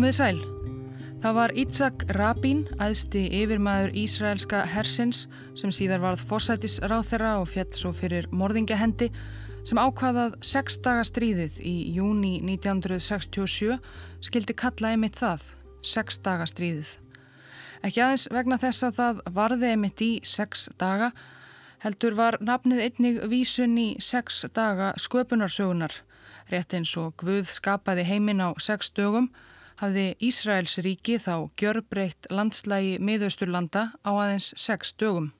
Komið sæl. Það var Ítzak Rabin, aðsti yfirmaður Ísraelska hersins sem síðar varð fósætisráþera og fjett svo fyrir morðingjahendi sem ákvaðað sex daga stríðið í júni 1967 skildi kalla einmitt það, sex daga stríðið. Ekki aðeins vegna þess að það varði einmitt í sex daga, heldur var nafnið einnig vísun í sex daga sköpunarsögunar, rétt eins og Guð skapaði heiminn á sex dögum, hafði Ísraels ríki þá gjörbreytt landslægi miðausturlanda á aðeins sex dögum.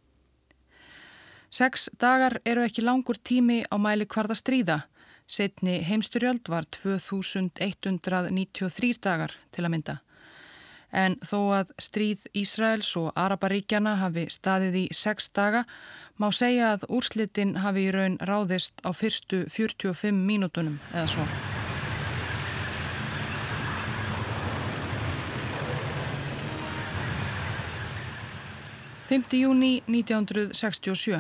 Sex dagar eru ekki langur tími á mæli hvarða stríða. Setni heimsturjöld var 2193 dagar til að mynda. En þó að stríð Ísraels og Araparíkjana hafi staðið í sex daga má segja að úrslitin hafi í raun ráðist á fyrstu 45 mínútonum eða svo. 5. júni 1967.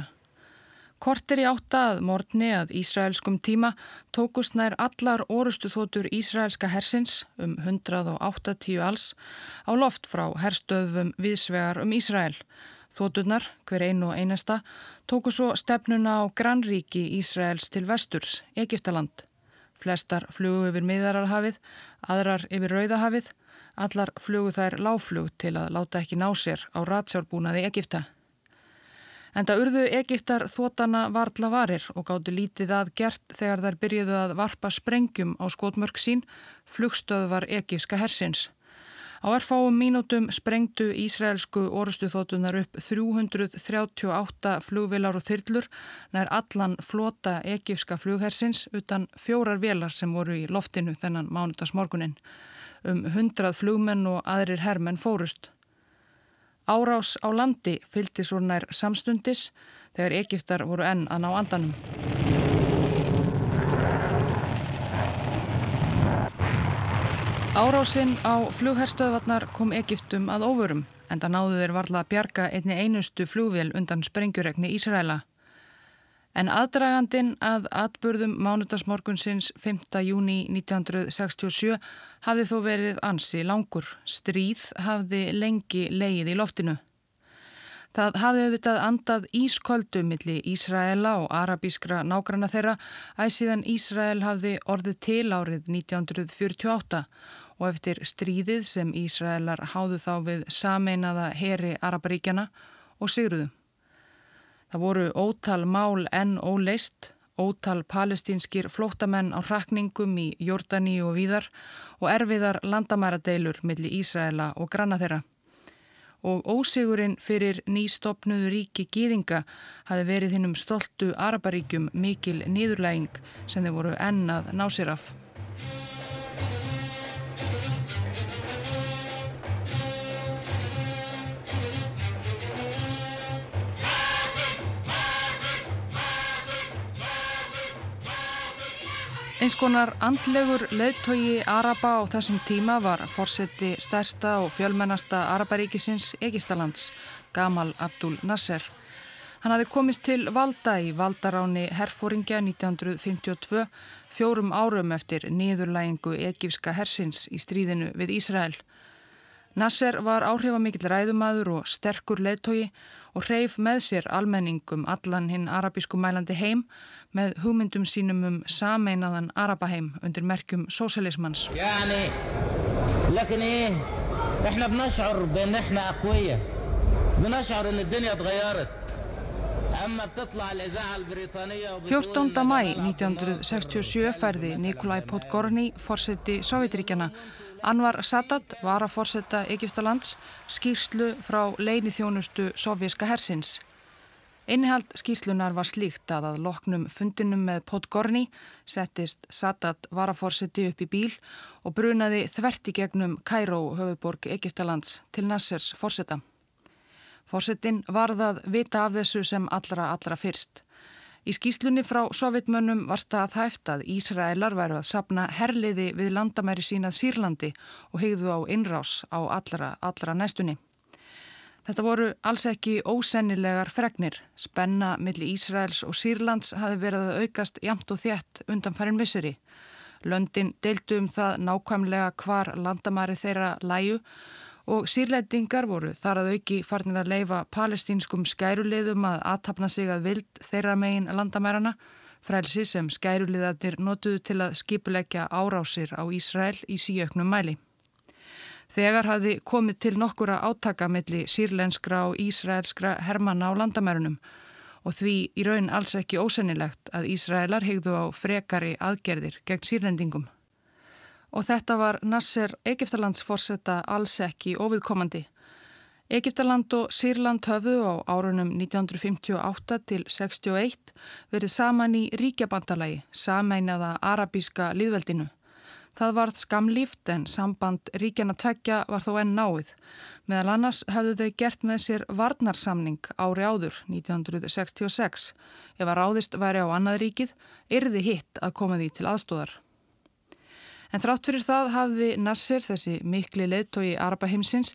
Kortir í átta að morgni að Ísraelskum tíma tókust nær allar orustu þótur Ísraelska hersins um 180 alls á loft frá herstöðum viðsvegar um Ísrael. Þóturnar, hver einu og einasta, tóku svo stefnuna á grannríki Ísraels til vesturs, Egiptaland. Flestar flugu yfir miðararhafið, aðrar yfir rauðahafið Allar flugu þær láflug til að láta ekki ná sér á ratsjárbúnaði Egipta. Enda urðu Egiptar þótana varðla varir og gáttu lítið að gert þegar þær byrjuðu að varpa sprengjum á skotmörk sín, flugstöð var egipska hersins. Á erfáum mínútum sprengtu Ísraelsku orustuþótunar upp 338 flugvilar og þyrlur nær allan flota egipska flughersins utan fjórar velar sem voru í loftinu þennan mánutasmorgunin um hundrað flugmenn og aðrir hermenn fórust. Árás á landi fylgti svo nær samstundis þegar Egiptar voru enn að ná andanum. Árásinn á flugherstöðvarnar kom Egiptum að óvörum en það náðu þeir varla að bjarga einni einustu flugvél undan sprengjuregni Ísraela. En aðdragandin að atburðum mánutasmorgunsins 5. júni 1967 hafði þó verið ansi langur. Stríð hafði lengi leið í loftinu. Það hafði auðvitað andað ískoldu millir Ísraela og arabískra nágranna þeirra að síðan Ísrael hafði orðið til árið 1948 og eftir stríðið sem Ísraelar háðu þá við sameinaða heri Araparíkjana og sigruðu. Það voru ótal mál enn óleist, ótal palestínskir flótamenn á hrakningum í Jordani og víðar og erfiðar landamæradeilur millir Ísraela og granna þeirra. Og ósigurinn fyrir nýstopnuðu ríki gýðinga hafi verið hinnum stoltu Araparíkjum mikil nýðurlæging sem þeir voru ennað ná Eins konar andlegur leðtogi Araba á þessum tíma var fórseti stærsta og fjölmennasta Araparíkisins Egiptalands, Gamal Abdul Nasser. Hann hafi komist til valda í valdaráni herfóringja 1952, fjórum árum eftir niðurlægingu egipska hersins í stríðinu við Ísrael. Nasser var áhrifamikill ræðumadur og sterkur leðtogi og hreif með sér almenningum allan hinn arabísku mælandi heim með hugmyndum sínum um sameinaðan Arabaheim undir merkjum sósialismans. Fjórtónda mæ 1967 færði Nikolai Podgorny fórseti Sovjetríkjana Anvar Sadat var að fórseta Egiptalands skýrslu frá leini þjónustu sovjíska hersins. Innihald skýslunar var slíkt að að loknum fundinum með Podgorny settist Sadat varaforseti upp í bíl og brunaði þverti gegnum Kæró höfuborg Egiptalands til Nassers forseta. Forsetin varðað vita af þessu sem allra allra fyrst. Í skýslunni frá sovjetmönnum var stað hæft að Ísraelar væru að sapna herliði við landamæri sínað Sýrlandi og hegðu á innrás á allra allra næstunni. Þetta voru alls ekki ósennilegar fregnir. Spenna millir Ísraels og Sýrlands hafi verið að aukast jamt og þétt undan farin visseri. Löndin deildu um það nákvæmlega hvar landamæri þeirra læju og sírlendingar voru þar að auki farnir að leifa palestínskum skæruleiðum að aðtapna sig að vild þeirra megin landamærana, frælsi sem skæruleiðarnir notuðu til að skipuleggja árásir á Ísrael í síauknum mæli. Þegar hafði komið til nokkura átaka milli sírlenskra og ísraelskra hermanna á landamærunum og því í raun alls ekki ósennilegt að Ísraelar hegðu á frekari aðgerðir gegn sírlendingum. Og þetta var Nasser Egiptalands fórsetta alls ekki óviðkomandi. Egiptaland og Sýrland höfðu á árunum 1958 til 61 verið saman í ríkjabandalagi, sameinaða arabíska liðveldinu. Það varð skamlíft en samband ríkjana tveggja var þó enn náið. Meðal annars hafðu þau gert með sér varnarsamning ári áður 1966. Ef að ráðist væri á annað ríkið, yrði hitt að koma því til aðstóðar. En þrátt fyrir það hafði Nassir, þessi mikli leittói Arabaheimsins,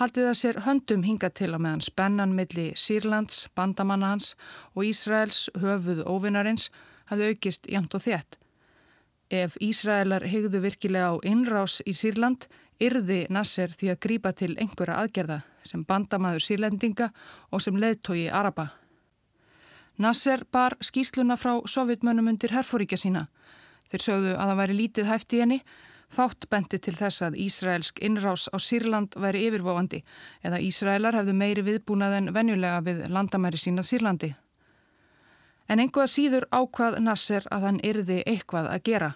haldið að sér höndum hinga til á meðan spennan milli Sýrlands, bandamanna hans og Ísraels höfuð óvinnarins hafði aukist jæmt og þétt. Ef Ísraelar hegðu virkilega á innrás í Sýrland, yrði Nasser því að grípa til einhverja aðgerða sem bandamaður sírlendinga og sem leðtogi Araba. Nasser bar skýsluna frá sovjetmönnum undir herfóríkja sína. Þeir sögðu að það væri lítið hæft í henni, fátt bendi til þess að Ísraelsk innrás á Sýrland væri yfirvóandi eða Ísraelar hefðu meiri viðbúnað en venjulega við landamæri sína Sýrlandi. En einhvað síður ákvað Nasser að hann yrði eitthvað að gera.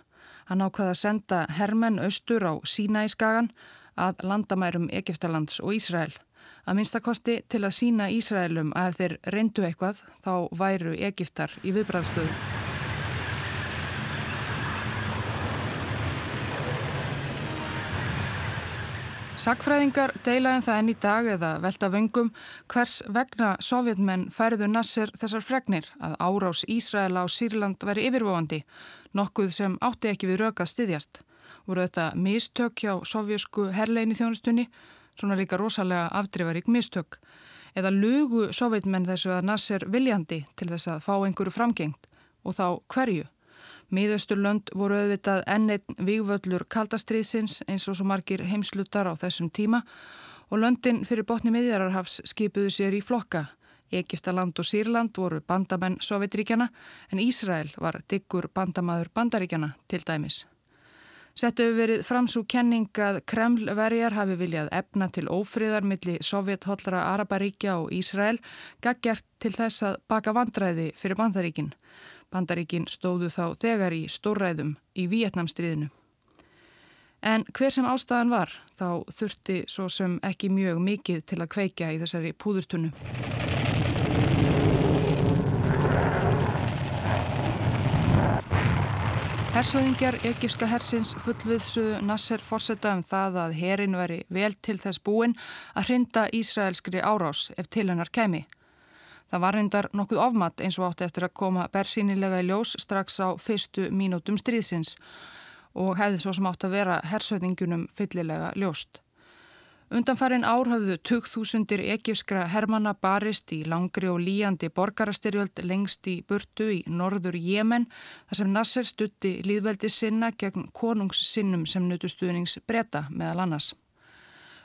Hann ákvað að senda hermenn austur á Sínæskagan að landamærum Egiptalands og Ísrael. Að minnstakosti til að sína Ísraelum að þeir reyndu eitthvað þá væru Egiptar í viðbræðstöðu. Sakfræðingar deilaðum það enn í dag eða velta vöngum hvers vegna sovjetmenn færiðu Nasser þessar fregnir að árás Ísraela á Sýrland veri yfirvóandi, nokkuð sem átti ekki við röka styðjast. Voru þetta mistök hjá sovjasku herleini þjónustunni, svona líka rosalega afdrifarík mistök, eða lugu sovjetmenn þessu að Nasser viljandi til þess að fá einhverju framgengt og þá hverju? Míðausturlönd voru auðvitað enneitt vígvöllur kaldastriðsins eins og svo margir heimslutar á þessum tíma og löndin fyrir botni miðjararhafs skipuðu sér í flokka. Egiptaland og Sýrland voru bandamenn Sovjetríkjana en Ísrael var diggur bandamaður bandaríkjana til dæmis. Settu verið framsú kenning að Kremlverjar hafi viljað efna til ófriðar milli Sovjet-hollara Araparíkja og Ísrael gaggjart til þess að baka vandræði fyrir bandaríkinn. Bandaríkin stóðu þá þegar í stórræðum í Vietnamstríðinu. En hver sem ástæðan var, þá þurfti svo sem ekki mjög mikið til að kveikja í þessari púðurtunnu. Hersöðingjar Egipska hersins fullviðsuðu Nasser fórsetta um það að herin veri vel til þess búin að hrinda Ísraelskri árás ef til hennar kemi. Það var reyndar nokkuð ofmatt eins og átti eftir að koma bersýnilega í ljós strax á fyrstu mínútum stríðsins og hefði svo sem átti að vera hersöðingunum fyllilega ljóst. Undanfærin ár hafðu 2000 egifskra hermanna barist í langri og líjandi borgarastyrjöld lengst í burtu í norður Jemen þar sem Nasser stutti líðveldi sinna gegn konungssinnum sem nutustuðnings breyta meðal annars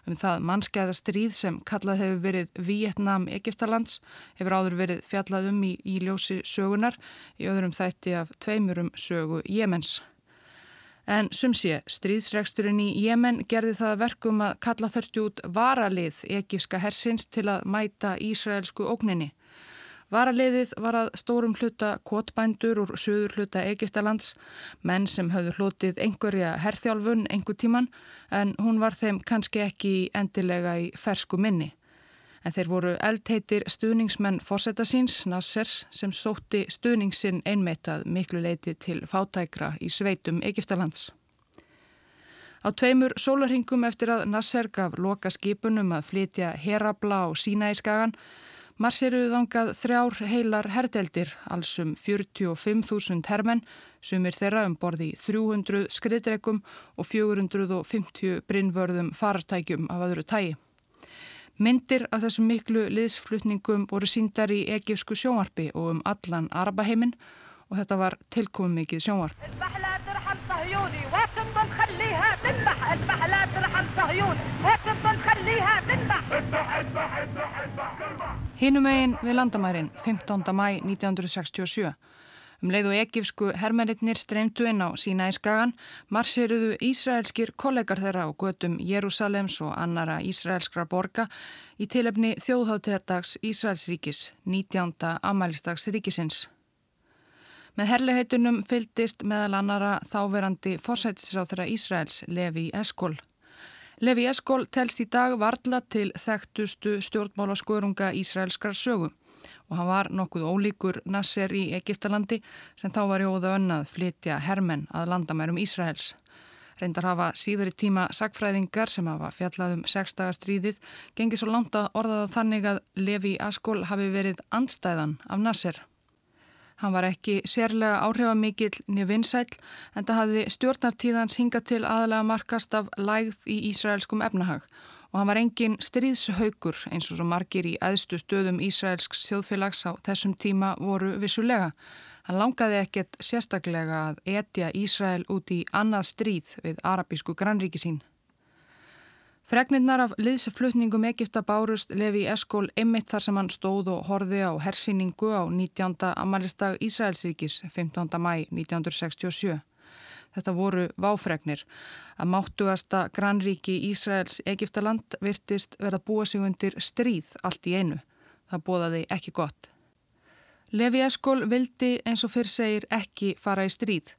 um það mannskeiða stríð sem kallað hefur verið Vietnam-Egiptalands hefur áður verið fjallað um í, í ljósi sögunar í öðrum þætti af tveimurum sögu Jemens. En sum sé, stríðsregsturinn í Jemen gerði það verkum að kalla þörfti út varalið egifska hersins til að mæta Ísraelsku ógninni. Varaliðið var að stórum hluta kvotbændur úr söður hluta Egistalands, menn sem hafðu hlutið einhverja herþjálfun einhver tíman en hún var þeim kannski ekki endilega í fersku minni. En þeir voru eldheitir stuðningsmenn fórsetta síns, Nassers, sem sótti stuðningssinn einmeitað miklu leiti til fátækra í sveitum Egistalands. Á tveimur sólarhingum eftir að Nasser gaf loka skipunum að flytja herabla og sína í skagan Marsiruðu þangað þrjár heilar herdeldir, allsum 45.000 hermenn, sumir þeirra um borði 300 skriðdregum og 450 brinnvörðum farartækjum af öðru tægi. Myndir af þessum miklu liðsflutningum voru síndar í egifsku sjónvarpi og um allan Arabaheimin og þetta var tilkomið mikið sjónvarp. Hinnum eigin við landamærin 15. mæ 1967 Um leið og egifsku hermennir streymtu inn á sína í skagan marsiruðu Ísraelskir kollegar þeirra á götum Jérúsalems og annara Ísraelskra borga í tilefni þjóðháttegardags Ísraelsríkis, 19. amælistags ríkisins. Með herliheitunum fylgdist meðal annara þáverandi forsætisráð þeirra Ísraels, Levi Eskol. Levi Eskol telst í dag varla til þekktustu stjórnmálaskörunga Ísraelskrar sögu og hann var nokkuð ólíkur Nasser í Egiptalandi sem þá var jóða önnað flytja hermenn að landamærum Ísraels. Reyndar hafa síður í tíma sagfræðingar sem hafa fjallað um sexdagastríðið gengið svo langt að orðaða þannig að Levi Askol hafi verið andstæðan af Nasser. Hann var ekki sérlega áhrifamikill niður vinsæl en það hafði stjórnartíðans hingað til aðalega markast af lægð í Ísraelskum efnahag og hann var engin stríðshaukur eins og svo margir í aðstu stöðum Ísraelsks þjóðfélags á þessum tíma voru vissulega. Hann langaði ekkert sérstaklega að etja Ísrael út í annað stríð við arabísku grannríki sín. Fregnirnar af liðsflutningum Egipta bárust Levi Eskól einmitt þar sem hann stóð og horði á hersýningu á 19. amalistag Ísraelsríkis 15. mæ 1967. Þetta voru váfregnir að máttugasta grannríki Ísraels Egiptaland virtist verða búa sig undir stríð allt í einu. Það bóðaði ekki gott. Levi Eskól vildi eins og fyrr segir ekki fara í stríð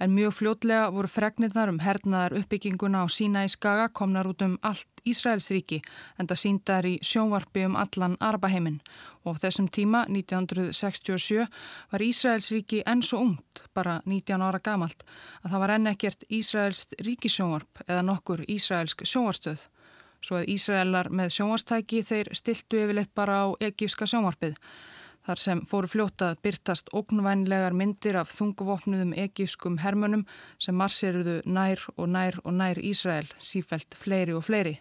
en mjög fljótlega voru fregnirnar um hernaðar uppbygginguna á sína í skaga komnar út um allt Ísraelsríki en það síndar í sjónvarpi um allan Arabaheimin og á þessum tíma 1967 var Ísraelsríki enn svo ungt, bara 19 ára gamalt, að það var enn ekkert Ísraelst ríkisjónvarp eða nokkur Ísraelsk sjónvarstöð. Svo að Ísraelar með sjónvarstæki þeir stiltu yfirleitt bara á egífska sjónvarpið þar sem fóru fljótað byrtast ógnvænlegar myndir af þunguvopnuðum egískum hermönum sem marsiruðu nær og nær og nær Ísrael, sífælt fleiri og fleiri.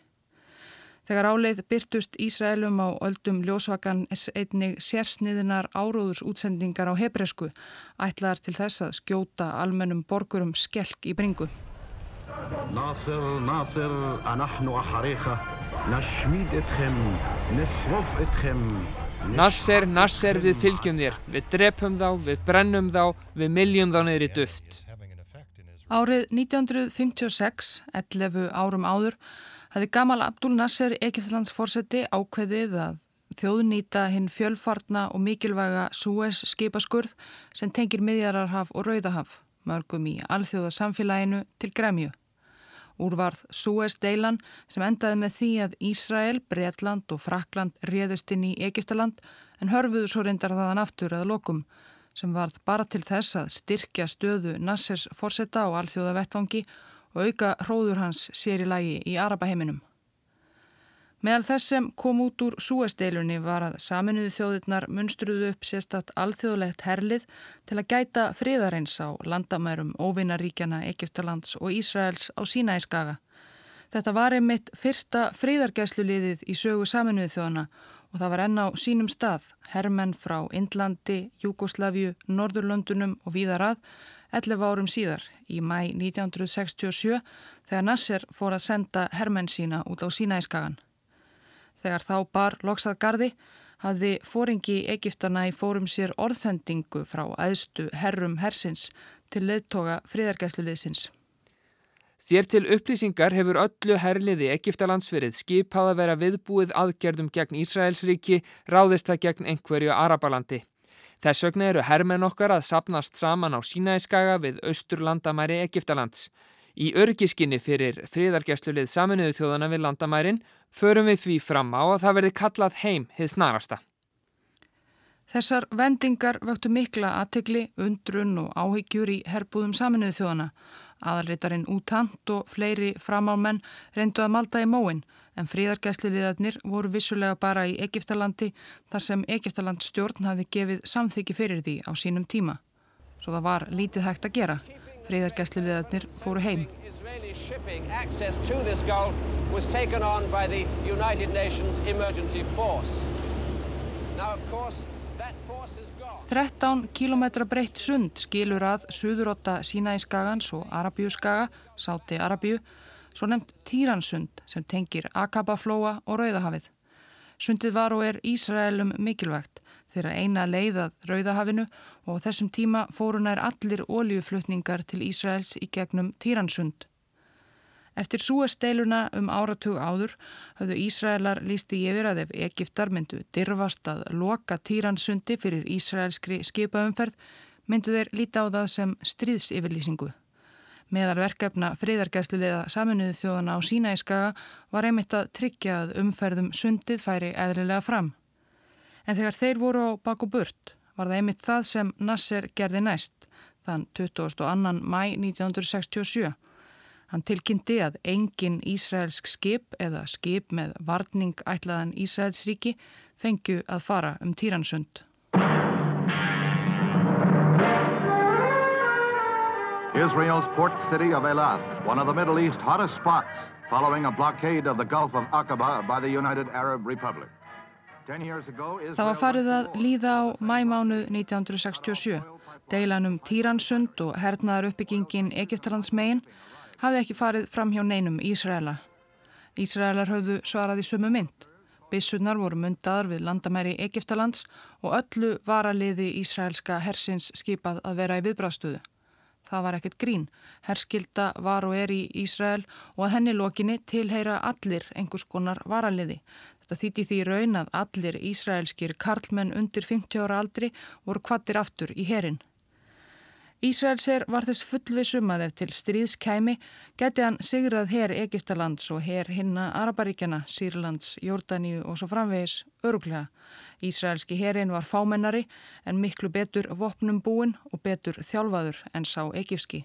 Þegar áleið byrtust Ísraelum á öldum ljósvakan einnig sérsniðinar áróðurs útsendingar á hebresku ætlaðar til þess að skjóta almennum borgurum skelk í bringu. Nasir, Nasir, anahnu ahariha, nashmid etchem, nesrof etchem, Nasser, Nasser, við fylgjum þér, við drepum þá, við brennum þá, við miljum þá neyri duft. Árið 1956, 11 árum áður, hefði Gamal Abdul Nasser, Egiptalands fórseti, ákveðið að þjóðnýta hinn fjölfartna og mikilvæga Suez skipaskurð sem tengir miðjararhaf og rauðahaf, mörgum í alþjóðasamfélaginu til gremju. Úrvarð Suez-deilan sem endaði með því að Ísrael, Breitland og Frakland réðust inn í Egiptaland en hörfuðu svo reyndar þaðan aftur að lokum sem varð bara til þess að styrkja stöðu Nassers fórsetta á alþjóða vettvangi og auka hróður hans sér í lagi í Arabaheiminum. Meðal þess sem kom út úr súesteilunni var að saminuðu þjóðirnar munstruðu upp sérstatt alþjóðlegt herlið til að gæta fríðareins á landamærum óvinnaríkjana Egiptalands og Ísraels á Sínæskaga. Þetta var einmitt fyrsta fríðargæsluliðið í sögu saminuðu þjóðana og það var enn á sínum stað, herrmenn frá Indlandi, Júgoslaviu, Norðurlöndunum og víðarað 11 árum síðar í mæ 1967 þegar Nasser fór að senda herrmenn sína út á Sínæskagan. Þegar þá bar loksað gardi hafði fóringi Egiptana í fórum sér orðsendingu frá aðstu herrum hersins til leðtoga fríðargæsluliðsins. Þér til upplýsingar hefur öllu herliði Egiptalandsverið skipað að vera viðbúið aðgerðum gegn Ísraelsríki ráðist það gegn einhverju Arabalandi. Þess vegna eru hermenn okkar að sapnast saman á Sínæskaga við austurlandamæri Egiptalands. Í örgiskinni fyrir fríðargæslulið saminuðu þjóðana við landamærin förum við því fram á að það verði kallað heim hið snarasta. Þessar vendingar vöktu mikla aðtegli, undrun og áhyggjur í herbúðum saminuðu þjóðana. Aðalritarinn útant og fleiri framámenn reyndu að malda í móin en fríðargæsluliðarnir voru vissulega bara í Egiptalandi þar sem Egiptaland stjórn hafi gefið samþyggi fyrir því á sínum tíma. Svo það var lítið hægt að gera. Friðargæsluleðarnir fóru heim. Þrettán kílometra breytt sund skilur að Suðurotta Sínæskagans og Arabíuskaga, Sáti Arabíu, svo nefnt Týransund sem tengir Akabaflóa og Rauðahafið. Sundið var og er Ísraelum mikilvægt þeirra eina leiðað Rauðahafinu og þessum tíma fórunær allir óljuflutningar til Ísraels í gegnum Týransund. Eftir súesteiluna um áratug áður hafðu Ísraelar lísti yfir að ef Egiptar myndu dirfast að loka Týransundi fyrir Ísraelskri skipaumferð myndu þeir líta á það sem stríðsifirlýsingu. Meðal verkefna friðargæslulega saminuðu þjóðana á Sínæskaga var einmitt að tryggja að umferðum sundið færi eðlilega fram. En þegar þeir voru á bak og burt var það einmitt það sem Nasser gerði næst, þann 22. mæ 1967. Hann tilkynnti að engin Ísraelsk skip eða skip með varning ætlaðan Ísraelsríki fengju að fara um Týransund. Israel's port city of Elath, one of the Middle East hottest spots, following a blockade of the Gulf of Aqaba by the United Arab Republic. Það var farið að líða á mæmánuð 1967. Deilanum Týransund og hernaðar uppbyggingin Egiptalands megin hafði ekki farið fram hjá neinum Ísraela. Ísraelar höfðu svarað í sömu mynd. Bissunar voru myndaðar við landamæri Egiptalands og öllu varaliði Ísraelska hersins skipað að vera í viðbráðstöðu. Það var ekkert grín. Herskilda var og er í Ísrael og að henni lokinni tilheyra allir einhvers konar varaliði. Þetta þýtti því raun að allir ísraelskir karlmenn undir 50 ára aldri voru kvattir aftur í herin. Ísraelser var þess fullvisum að ef til stríðskæmi geti hann sigrað her Egiptalands og her hinna Araparíkjana, Sýrlands, Jórdaníu og svo framvegis öruglega. Ísraelski herin var fámennari en miklu betur vopnum búin og betur þjálfaður en sá egipski.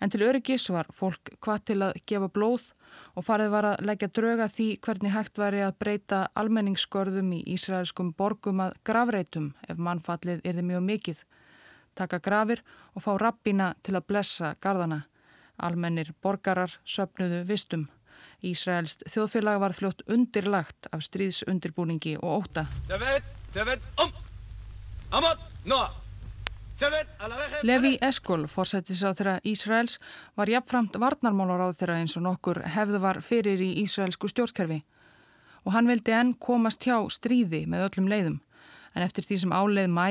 En til öryggis var fólk hvað til að gefa blóð og farið var að leggja drauga því hvernig hægt væri að breyta almenningsskörðum í ísraelskum borgum að gravreitum ef mannfallið erði mjög mikill taka grafir og fá rappina til að blessa gardana. Almennir borgarar söpnuðu vistum. Ísraelst þjóðfélag var fljótt undirlagt af stríðsundirbúningi og óta. Levi Eskol, fórsættisráð þeirra Ísraels, var jafnframt varnarmálaráð þeirra eins og nokkur hefðu var fyrir í Ísraelsku stjórnkerfi og hann vildi enn komast hjá stríði með öllum leiðum en eftir því sem áleið mæ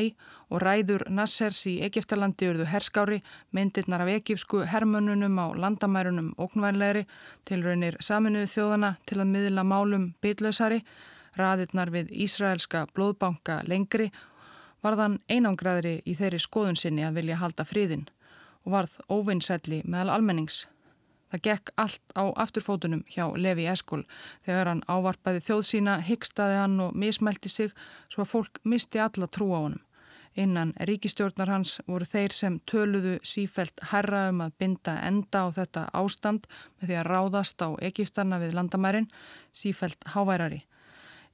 og ræður Nassers í Egiptalandi urðu herskári, myndirnar af egipsku hermönunum á landamærunum óknvænlegri, tilraunir saminuðu þjóðana til að miðla málum bytlausari, raðirnar við Ísraelska blóðbanka lengri, varðan einangraðri í þeirri skoðun sinni að vilja halda fríðin og varð óvinnsætli meðal almennings. Það gekk allt á afturfótunum hjá Levi Eskol. Þegar hann ávarpaði þjóð sína, hyggstaði hann og mismælti sig svo að fólk misti alla trú á honum. Innan ríkistjórnar hans voru þeir sem töluðu sífelt herra um að binda enda á þetta ástand með því að ráðast á Egiptarna við landamærin, sífelt háværari.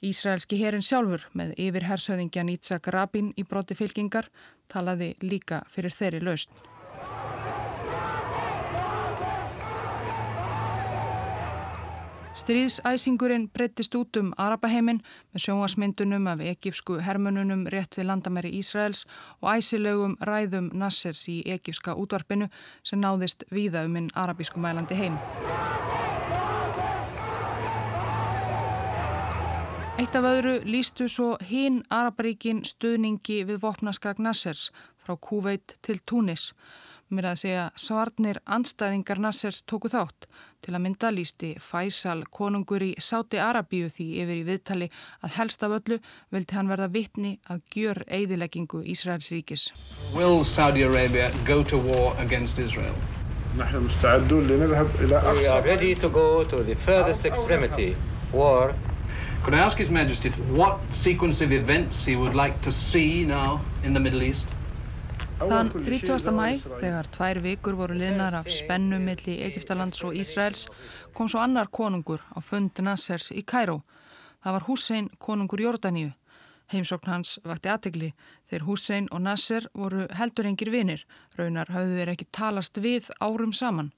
Ísraelski herin sjálfur með yfir hersöðingjan Ítzak Rabin í broti fylkingar talaði líka fyrir þeirri laust. Stríðsæsingurinn breyttist út um Arabaheimin með sjóngasmyndunum af egífsku hermununum rétt við landamæri Ísraels og æsilegum ræðum Nassers í egífska útvarpinu sem náðist víða um inn arabísku mælandi heim. Eitt af öðru lístu svo hinn Araparíkin stuðningi við vopnaskag Nassers frá Kúveit til Túnis mér að segja svarnir anstæðingar Nassers tóku þátt til að mynda lísti Faisal konungur í Sáti Arabíu því yfir í viðtali að helst af öllu vildi hann verða vittni að gjör eigðileggingu Ísraels ríkis. Will Saudi Arabia go to war against Israel? We are ready to go to the furthest extremity, war. Could I ask His Majesty what sequence of events he would like to see now in the Middle East? Þann 30. mæ, þegar tvær vikur voru liðnar af spennu milli Egiptalands og Ísraels, kom svo annar konungur á fund Nassers í Kæró. Það var Hussein konungur Jórdaníu. Heimsókn hans vakti aðtegli þegar Hussein og Nasser voru heldur engir vinir. Raunar hafðu þeir ekki talast við árum saman.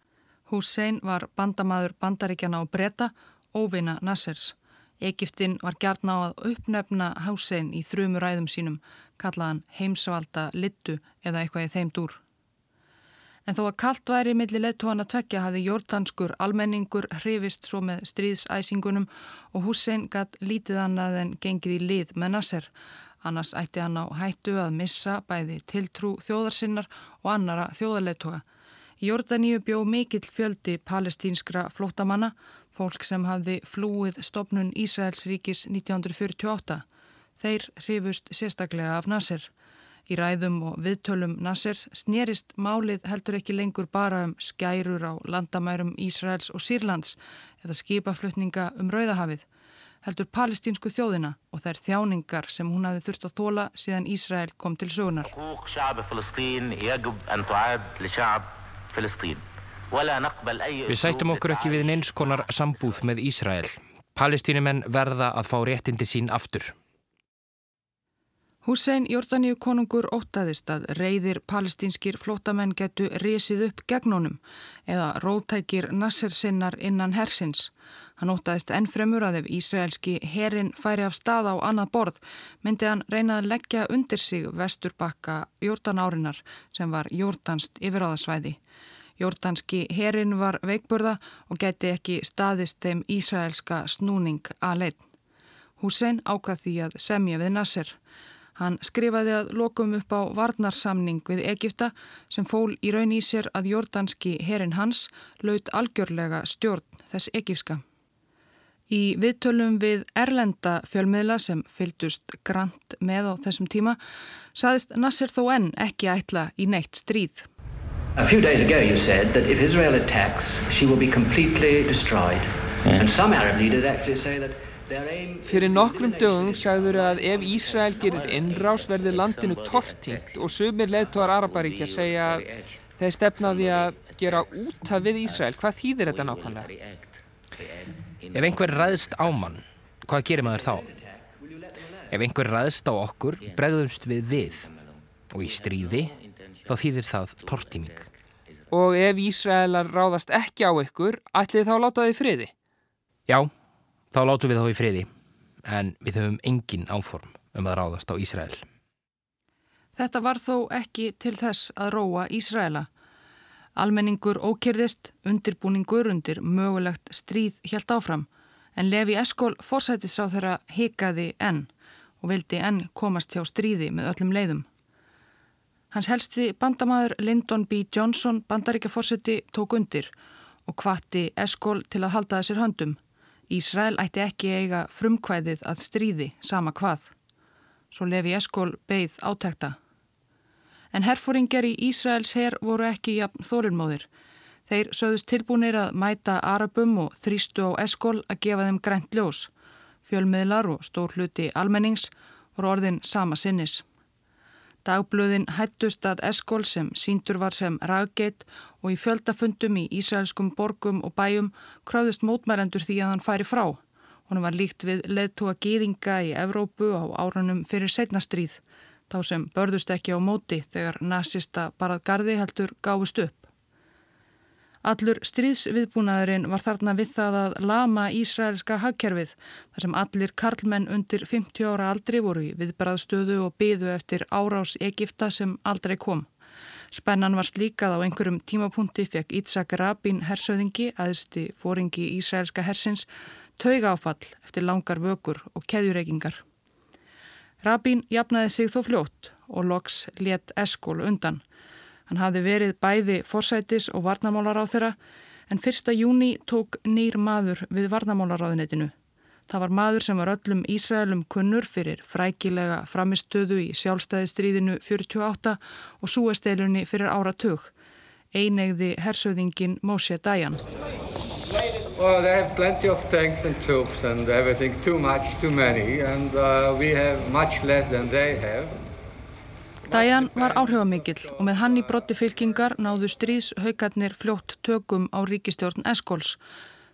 Hussein var bandamaður bandaríkjana og breyta, óvina Nassers. Egiptin var gert ná að uppnefna Hussein í þrjumur ræðum sínum kallaðan heimsvalda littu eða eitthvað í þeim dúr. En þó að kallt væri millir leittóan að tvekja hafði jórdanskur almenningur hrifist svo með stríðsæsingunum og Hussein gatt lítið annað en gengið í lið með Nasser. Annars ætti hann á hættu að missa bæði tiltrú þjóðarsinnar og annara þjóðarleittóa. Jórdaníu bjó mikill fjöldi palestínskra flótamanna, fólk sem hafði flúið stopnun Ísraels ríkis 1948. Þeir hrifust sérstaklega af Nasser. Í ræðum og viðtölum Nassers snérist málið heldur ekki lengur bara um skærur á landamærum Ísraels og Sýrlands eða skipaflutninga um Rauðahafið, heldur palestínsku þjóðina og þær þjáningar sem hún hafi þurft að þóla síðan Ísrael kom til sögunar. Við sættum okkur ekki við neinskonar sambúð með Ísrael. Palestínumenn verða að fá réttindi sín aftur. Hussein Jórdaníu konungur ótaðist að reyðir palestínskir flótamenn getu risið upp gegn honum eða rótækir Nasser sinnar innan hersins. Hann ótaðist ennfremur að ef Ísraelski herin færi af stað á annað borð myndi hann reyna að leggja undir sig vesturbakka Jórdanárinar sem var Jórdanst yfiráðasvæði. Jórdanski herin var veikburða og geti ekki staðist þeim Ísraelska snúning að leitt. Hussein ákvað því að semja við Nasser. Hann skrifaði að lokum upp á varnarsamning við Egipta sem fól í raun í sér að jordanski herin hans laut algjörlega stjórn þess egipska. Í viðtölum við Erlenda fjölmiðla sem fylgdust grant með á þessum tíma saðist Nasser þó enn ekki ætla í neitt stríð. A few days ago you said that if Israel attacks she will be completely destroyed yeah. and some Arab leaders actually say that Fyrir nokkrum dögum sagður að ef Ísrael gerir innrás verður landinu tortingt og sumir leðtóðar Araparíkja segja að þeir stefnaði að gera útaf við Ísrael. Hvað þýðir þetta nákvæmlega? Ef einhver ræðst á mann, hvað gerir maður þá? Ef einhver ræðst á okkur, bregðumst við við og í stríði þá þýðir það tortíming. Og ef Ísraelar ráðast ekki á ykkur, ætlið þá láta þið friði? Já, Þá látum við þá í friði, en við höfum engin áform um að ráðast á Ísrael. Þetta var þó ekki til þess að róa Ísraela. Almenningur ókyrðist, undirbúningur undir mögulegt stríð helt áfram, en Levi Eskól fórsættisráð þeirra hikaði enn og vildi enn komast hjá stríði með öllum leiðum. Hans helsti bandamaður Lyndon B. Johnson, bandaríkjafórsætti, tók undir og hvati Eskól til að halda þessir höndum. Ísrael ætti ekki eiga frumkvæðið að stríði sama hvað. Svo Levi Eskól beigð átækta. En herfóringar í Ísraels herr voru ekki jafn þólinnmóðir. Þeir sögðust tilbúinir að mæta Arabum og þrýstu á Eskól að gefa þeim grænt ljós. Fjölmiðlar og stór hluti almennings voru orðin sama sinnis. Dagblöðin hættust að Eskól sem síndur var sem raggeitt og í fjöldafundum í Ísraelskum borgum og bæjum kröðust mótmælendur því að hann færi frá. Hún var líkt við leðtúa gýðinga í Evrópu á árunum fyrir setnastríð, þá sem börðust ekki á móti þegar nazista barað gardi heldur gáfust upp. Allur stríðsviðbúnaðurinn var þarna við það að lama Ísraelska hagkerfið þar sem allir karlmenn undir 50 ára aldri voru í viðbaraðstöðu og byðu eftir árás Egipta sem aldrei kom. Spennan var slíkað á einhverjum tímapunkti fekk Ítzak Rabin hersöðingi, aðsti fóringi Ísraelska hersins, tauga áfall eftir langar vökur og keðjureikingar. Rabin jafnaði sig þó fljótt og loks let eskól undan. Hann hafði verið bæði forsætis og varnamálar á þeirra en 1. júni tók nýr maður við varnamálaráðunetinu. Það var maður sem var öllum Ísraelum kunnur fyrir frækilega framistöðu í sjálfstæðistríðinu 48 og súesteilunni fyrir áratug. Einegði hersöðingin Moshe Dayan. Well, they have plenty of tanks and troops and everything, too much, too many, and uh, we have much less than they have. Dajan var áhrifamikill og með hann í brotti fylkingar náðu stríðshaukarnir fljótt tökum á ríkistjórn Eskóls.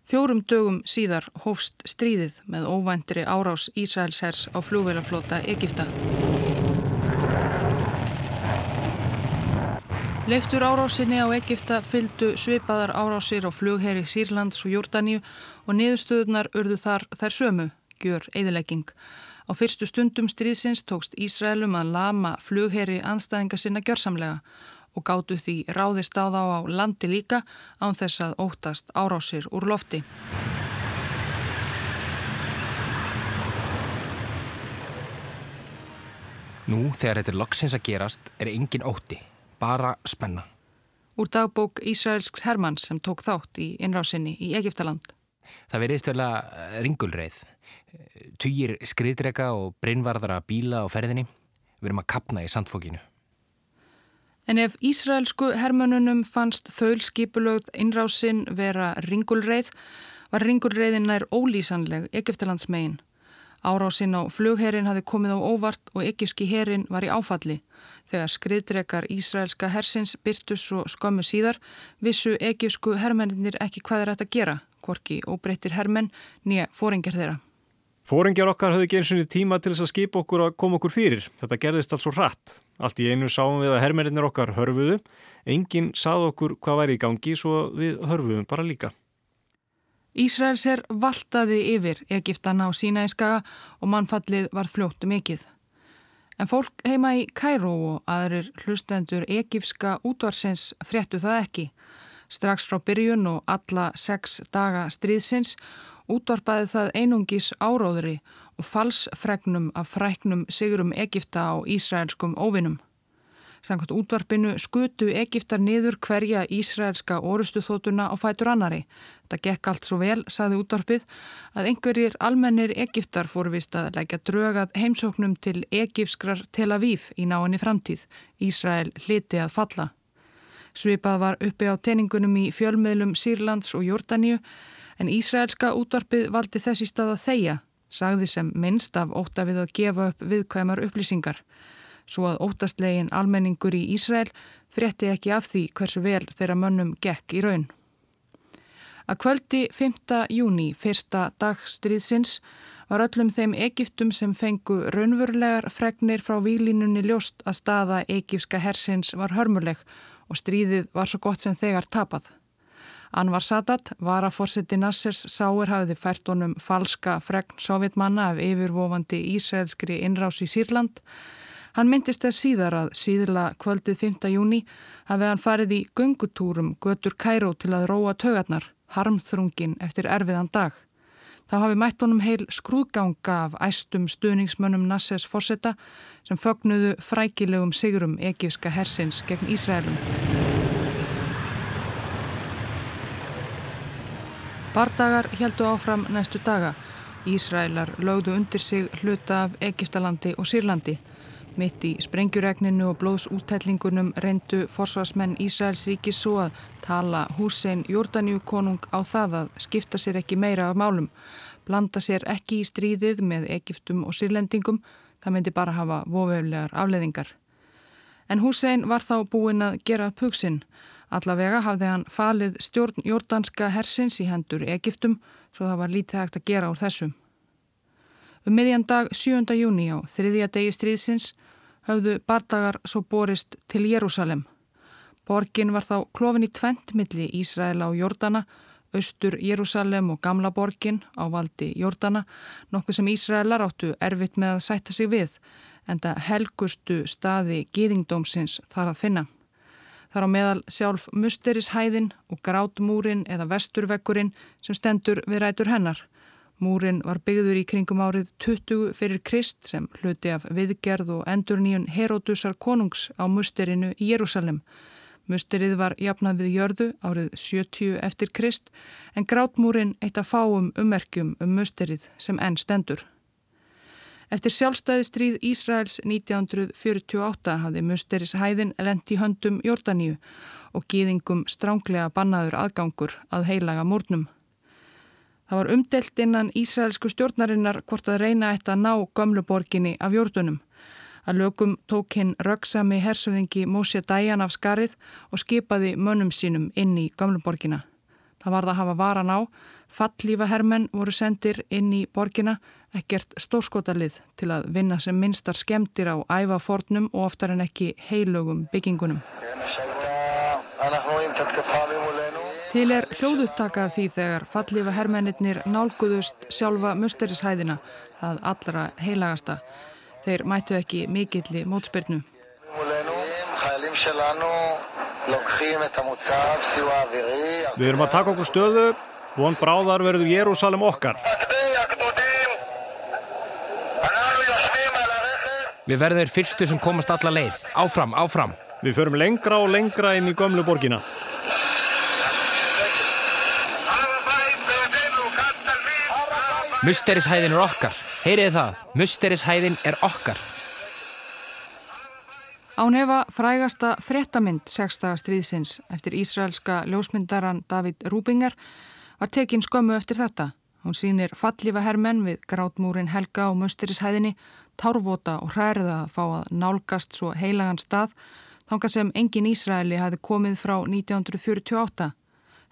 Fjórum dögum síðar hófst stríðið með óvæntri árás Ísraelshers á fljóvelaflota Egipta. Leiftur árásinni á Egipta fylgdu svipaðar árásir á flugherri Sýrlands og Jórdaníu og niðurstöðunar urðu þar þær sömu, gjör eðilegging. Á fyrstu stundum stríðsins tókst Ísraelum að lama flugheri anstæðinga sinna gjörsamlega og gáttu því ráðist á þá á landi líka án þess að óttast árásir úr lofti. Nú, þegar þetta er loksins að gerast, er engin ótti, bara spenna. Úr dagbók Ísraelsk Hermanns sem tók þátt í innrásinni í Egiptaland. Það veriðst vel að ringulreið. Tugir skriðdrega og brinnvarðara bíla á ferðinni. Við erum að kapna í sandfókinu. En ef Ísraelsku hermönunum fannst þöl skipulögð innrásinn vera ringulreið, var ringulreiðin nær ólýsanleg Egiptalandsmegin. Árásinn á flugherin hafi komið á óvart og egypski herin var í áfalli. Þegar skriðdrekar Ísraelska hersins byrtus og skömmu síðar vissu egypsku hermennir ekki hvað er þetta að gera, hvorki óbreyttir hermenn nýja fóringjar þeirra. Fóringjar okkar höfðu ekki eins og tíma til þess að skipa okkur að koma okkur fyrir. Þetta gerðist alls svo hratt. Allt í einu sáum við að hermennir okkar hörfuðu. Engin sað okkur hvað væri í gangi svo við hörfuðum bara líka. Ísraels er valtaði yfir Egiptana á Sínæskaga og mannfallið var fljóttu mikill. En fólk heima í Kæró og aðrir hlustendur egipska útvarsins fréttu það ekki. Strax frá byrjun og alla sex daga stríðsins útvarpaði það einungis áróðri og falsfregnum af fræknum sigurum Egipta á Ísraelskum óvinnum. Sankvæmt útvarpinu skutu Egiptar niður hverja Ísraelska orustuþótuna á fætur annari. Þetta gekk allt svo vel, saði útvarpið, að einhverjir almennir Egiptar fóru vist að leggja drögað heimsóknum til Egipskrar Tel Aviv í náinni framtíð. Ísrael hliti að falla. Svipað var uppi á teiningunum í fjölmiðlum Sýrlands og Jórdaníu en Ísraelska útvarpið valdi þessi stað að þeia, sagði sem minnst af óta við að gefa upp viðkvæmar upplýsingar svo að óttastlegin almenningur í Ísrael frétti ekki af því hversu vel þeirra mönnum gekk í raun. Að kvöldi 5. júni, fyrsta dagstriðsins, var öllum þeim Egiptum sem fengu raunverulegar fregnir frá výlínunni ljóst að staða egipska hersins var hörmuleg og stríðið var svo gott sem þegar tapað. Anvar Sadat var að fórseti Nassers sáir hafiði fært honum falska fregn sovjetmanna af yfirvofandi ísraelskri innrás í Sýrland Hann myndist þess síðar að síðla kvöldið 5. júni hafi hann farið í göngutúrum götur Kæró til að róa tögarnar, harmþrungin eftir erfiðan dag. Þá hafi mætt honum heil skrúðganga af æstum stuðningsmönnum Nasses fórsetta sem fögnuðu frækilegum sigurum egífska hersins gegn Ísraelum. Bardagar heldu áfram næstu daga. Ísraelar lögðu undir sig hluta af Egiptalandi og Sýrlandi. Mitt í sprengjuregninu og blóðsúttællingunum reyndu forsvarsmenn Ísraels ríkis svo að tala Húsein Jórdaníu konung á það að skipta sér ekki meira af málum, blanda sér ekki í stríðið með Egiptum og sírlendingum, það myndi bara hafa vofauðlegar afleðingar. En Húsein var þá búinn að gera puksinn. Allavega hafði hann falið stjórn jórdanska hersins í hendur Egiptum svo það var lítið hægt að gera úr þessum. Um miðjan dag 7. júni á þriðja degi stríðsins höfðu bardagar svo borist til Jérúsalem. Borgin var þá klofin í tventmilli Ísraela og Jordana, austur Jérúsalem og gamla borgin á valdi Jordana, nokkuð sem Ísraelar áttu erfitt með að sætta sig við, en það helgustu staði gýðingdómsins þar að finna. Þar á meðal sjálf musterishæðin og grátmúrin eða vesturvekkurinn sem stendur við rætur hennar. Múrin var byggður í kringum árið 20 fyrir Krist sem hluti af viðgerð og endurníun Herodusar konungs á musterinu í Jérúsalem. Musterið var jafnað við jörðu árið 70 eftir Krist en grátmúrin eitt að fáum ummerkjum um musterið sem enn stendur. Eftir sjálfstæðistríð Ísraels 1948 hafði musteris hæðin lendi höndum Jórdaníu og gýðingum stránglega bannaður aðgangur að heilaga múrnum. Það var umdelt innan Ísraelsku stjórnarinnar hvort að reyna eitt að ná gömluborginni af jórnunum. Að lögum tók hinn röggsami hersöðingi Moshe Dayan af skarið og skipaði mönnum sínum inn í gömluborginna. Það var það að hafa varan á, fallífa hermenn voru sendir inn í borginna, ekkert stórskotalið til að vinna sem minnstar skemdir á ævafornum og oftar en ekki heilögum byggingunum. Til er hljóðupptaka af því þegar fallífa hermennir nálguðust sjálfa musterishæðina, það allra heilagasta. Þeir mættu ekki mikilli mótspyrnu. Við erum að taka okkur stöðu, von bráðar verður Jérúsalem okkar. Við verðum þeir fyrstu sem komast alla leið. Áfram, áfram. Við förum lengra og lengra inn í gömlu borgina. Musterishæðin er okkar. Heyrið það, Musterishæðin er okkar. Ánefa frægasta frettamynd sextaga stríðsins eftir ísraelska ljósmyndaran David Rúbinger var tekin skömmu eftir þetta. Hún sínir fallífa herrmenn við grátmúrin Helga og Musterishæðinni, tárvota og hræriða að fá að nálgast svo heilagan stað þanga sem engin Ísraeli hafi komið frá 1948.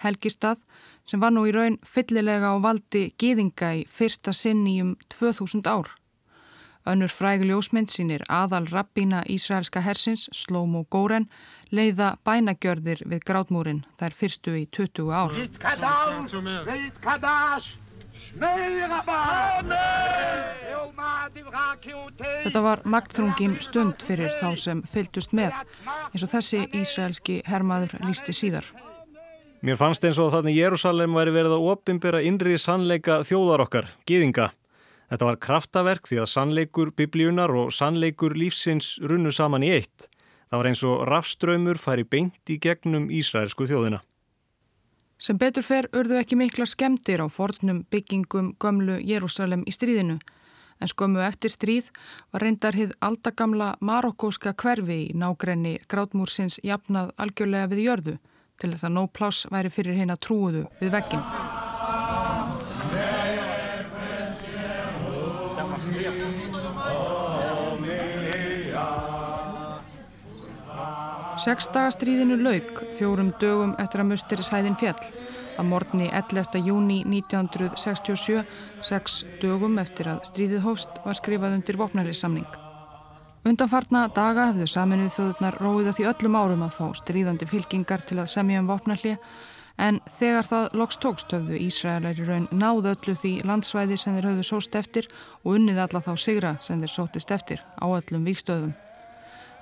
Helgistað sem var nú í raun fyllilega á valdi gýðinga í fyrsta sinn í um 2000 ár. Önnur fræg ljósmynd sínir aðal rappína Ísraelska hersins, Slómo Góren, leiða bænagjörðir við grátmúrin þær fyrstu í 20 ár. Þetta var magtþrungin stund fyrir þá sem fylgdust með, eins og þessi ísraelski hermaður lísti síðar. Mér fannst eins og þannig Jérúsalem væri verið að opimbera innri sannleika þjóðar okkar, gýðinga. Þetta var kraftaverk því að sannleikur biblíunar og sannleikur lífsins runnu saman í eitt. Það var eins og rafströymur færi beint í gegnum Ísraelsku þjóðina. Sem betur fer urðu ekki mikla skemdir á fornum byggingum gömlu Jérúsalem í stríðinu. En skömmu eftir stríð var reyndar hið aldagamla marokkóska hverfi í nágrenni grátmúrsins jafnað algjörlega við jörðu til þess að nóg pláss væri fyrir hérna trúuðu við veggin. Sexdagastríðinu lauk fjórum dögum eftir að mustirishæðin fjall að morgni 11. júni 1967, sex dögum eftir að stríðið hófst var skrifað undir vopnælissamning. Undanfarna daga hefðu saminuð þjóðurnar róið að því öllum árum að fá stríðandi fylkingar til að semja um vopnalli en þegar það loks tókst höfðu Ísraelar í raun náðu öllu því landsvæði sem þeir höfðu sóst eftir og unnið alla þá sigra sem þeir sótust eftir á öllum vikstöðum.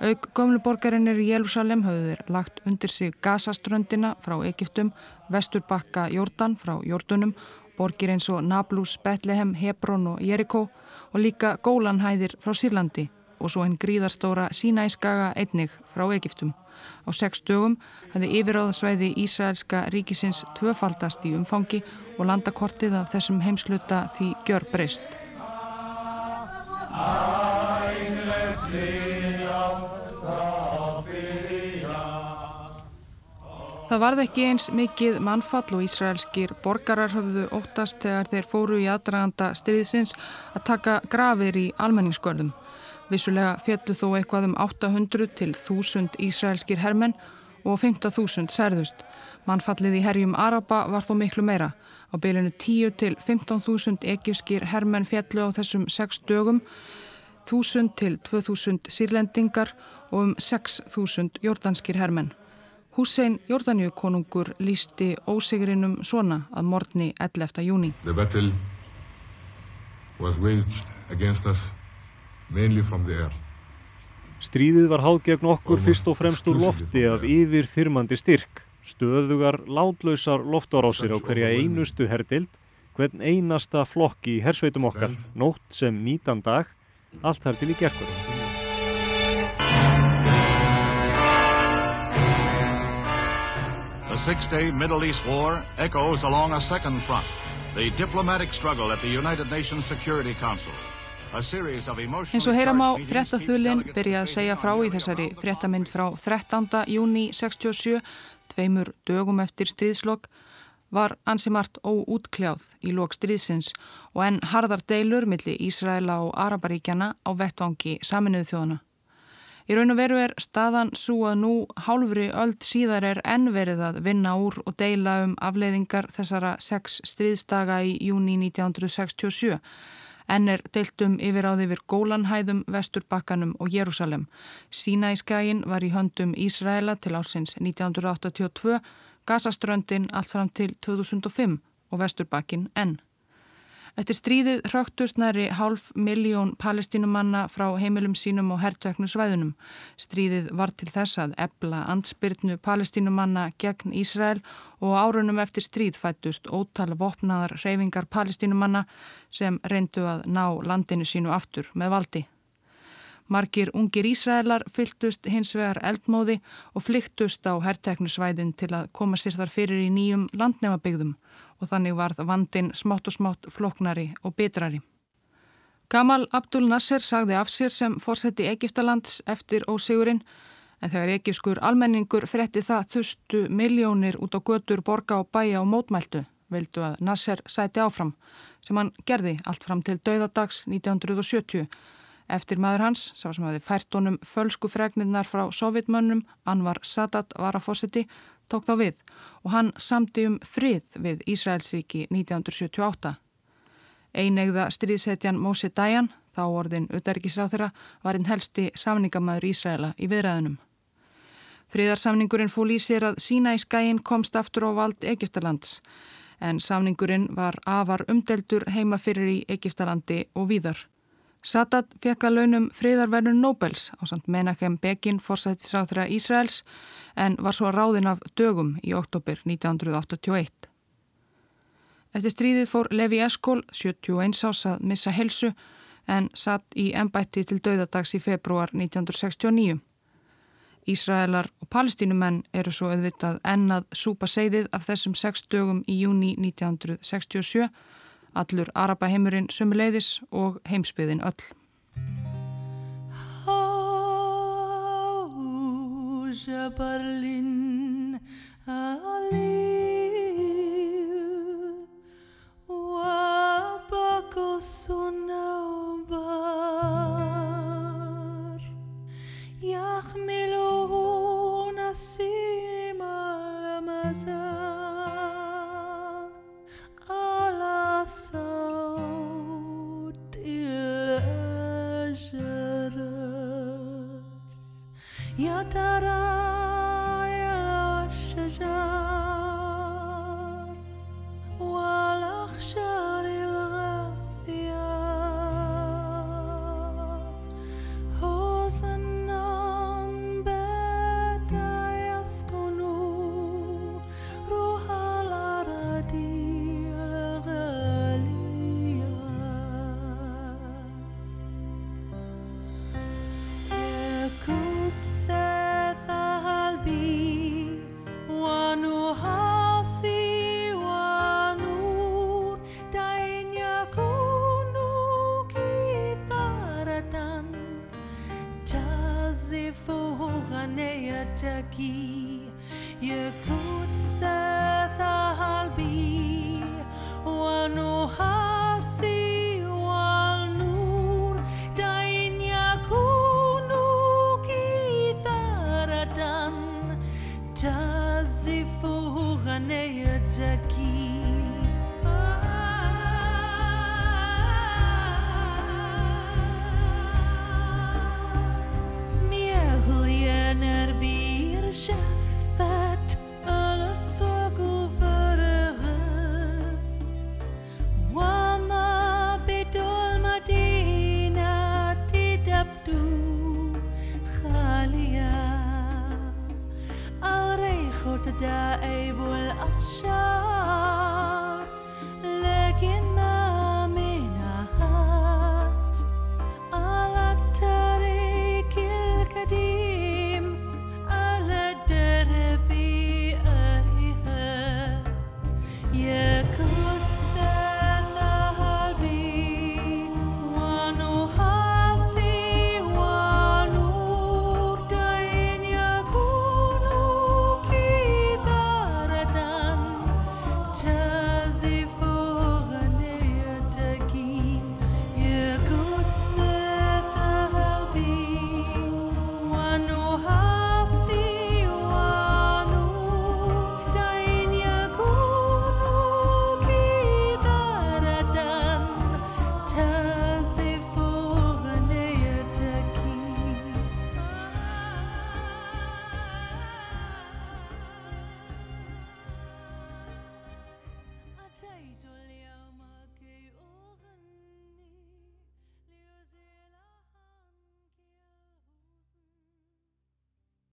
Aug gömluborgarinnir í Jélúsalem höfðu þeir lagt undir sig Gazaströndina frá Egiptum, Vesturbakka Jórdan frá Jórdunum, borgir eins og Nablus, Betlehem, Hebron og Jerikó og líka Gólanhæðir frá Sýrlandi og svo henn gríðarstóra Sínæskaga einnig frá Egiptum. Á sex dögum hefði yfiráðasvæði Ísraelska ríkisins tvöfaldast í umfangi og landakortið af þessum heimsluta því gjör breyst. Það varð ekki eins mikið mannfall og ísraelskir borgarar höfðu óttast þegar þeir fóru í aðdraganda styrðisins að taka grafir í almenningskörðum. Vissulega fjallu þó eitthvað um 800 til 1000 ísraelskir hermenn og 15.000 særðust. Mannfallið í herjum Araba var þó miklu meira. Á bylunu 10 til 15.000 ekifskir hermenn fjallu á þessum 6 dögum, 1000 til 2000 sírlendingar og um 6.000 jordanskir hermenn. Hussein Jordaníu konungur lísti ósigrinum svona að morgni 11. júni. The battle was waged against us Stríðið var háð gegn okkur fyrst og fremst úr lofti af yfir þyrmandi styrk, stöðugar, látlausar loftárásir á hverja einustu herdild, hvern einasta flokki í hersveitum okkar, nótt sem nýtan dag, allt þar til í gerkvöld. The six-day Middle East war echoes along a second front, the diplomatic struggle at the United Nations Security Council. Eins og heyra má fréttaþulinn byrja að segja frá í þessari fréttamind frá 13. júni 67, tveimur dögum eftir stríðslokk, var ansimart óútkljáð í lok stríðsins og enn harðar deilur millir Ísraela og Araparíkjana á vettvangi saminuðu þjóðana. Í raun og veru er staðan svo að nú hálfri öld síðar er enn verið að vinna úr og deila um afleiðingar þessara sex stríðstaga í júni 1967 Enn er deiltum yfir á því yfir Gólanhæðum, Vesturbakkanum og Jérúsalem. Sínæskægin var í höndum Ísraela til ásins 1982, Gazaströndin allt fram til 2005 og Vesturbakkin enn. Eftir stríðið hrögtust næri hálf miljón palestinumanna frá heimilum sínum og herrtöknu svæðunum. Stríðið var til þess að ebla ansbyrnu palestinumanna gegn Ísrael og árunum eftir stríð fættust ótal vopnaðar reyfingar palestinumanna sem reyndu að ná landinu sínu aftur með valdi. Margir ungir Ísraelar fyltust hins vegar eldmóði og flyktust á herrteknu svæðin til að koma sér þar fyrir í nýjum landnefabigðum og þannig varð vandin smátt og smátt floknari og bitrari. Gamal Abdul Nasser sagði af sér sem fórseti Egiptalands eftir ósigurinn en þegar egipskur almenningur fretti það þustu miljónir út á götur, borga og bæja og mótmæltu vildu að Nasser sæti áfram sem hann gerði allt fram til dauðadags 1970 eftir maður hans, sá sem hafi fært honum fölsku fregnirnar frá sovjetmönnum, Anvar Sadat var að fórseti tók þá við og hann samti um frið við Ísraelsríki 1978. Einegða stríðsetjan Mósi Dajan, þá orðin auðarikisráð þeirra, var einn helsti samningamæður Ísraela í viðræðunum. Fríðarsamningurinn fól í sér að sína í skæin komst aftur á vald Egiptalands en samningurinn var afar umdeltur heima fyrir í Egiptalandi og víðar. Sadat fekk að launum friðarverðun Nobels á samt Menachem Begin fórsættisráþra Ísraels en var svo ráðin af dögum í oktober 1981. Eftir stríðið fór Levi Eskol, 71 ás að missa helsu en satt í ennbætti til döðadags í februar 1969. Ísraelar og palestínumenn eru svo auðvitað ennað súpa segðið af þessum sex dögum í júni 1967 allur Arabaheimurinn sumuleiðis og heimsbyðin öll. Jabarlin alil wa bakosunaubar yahmilu nasim da da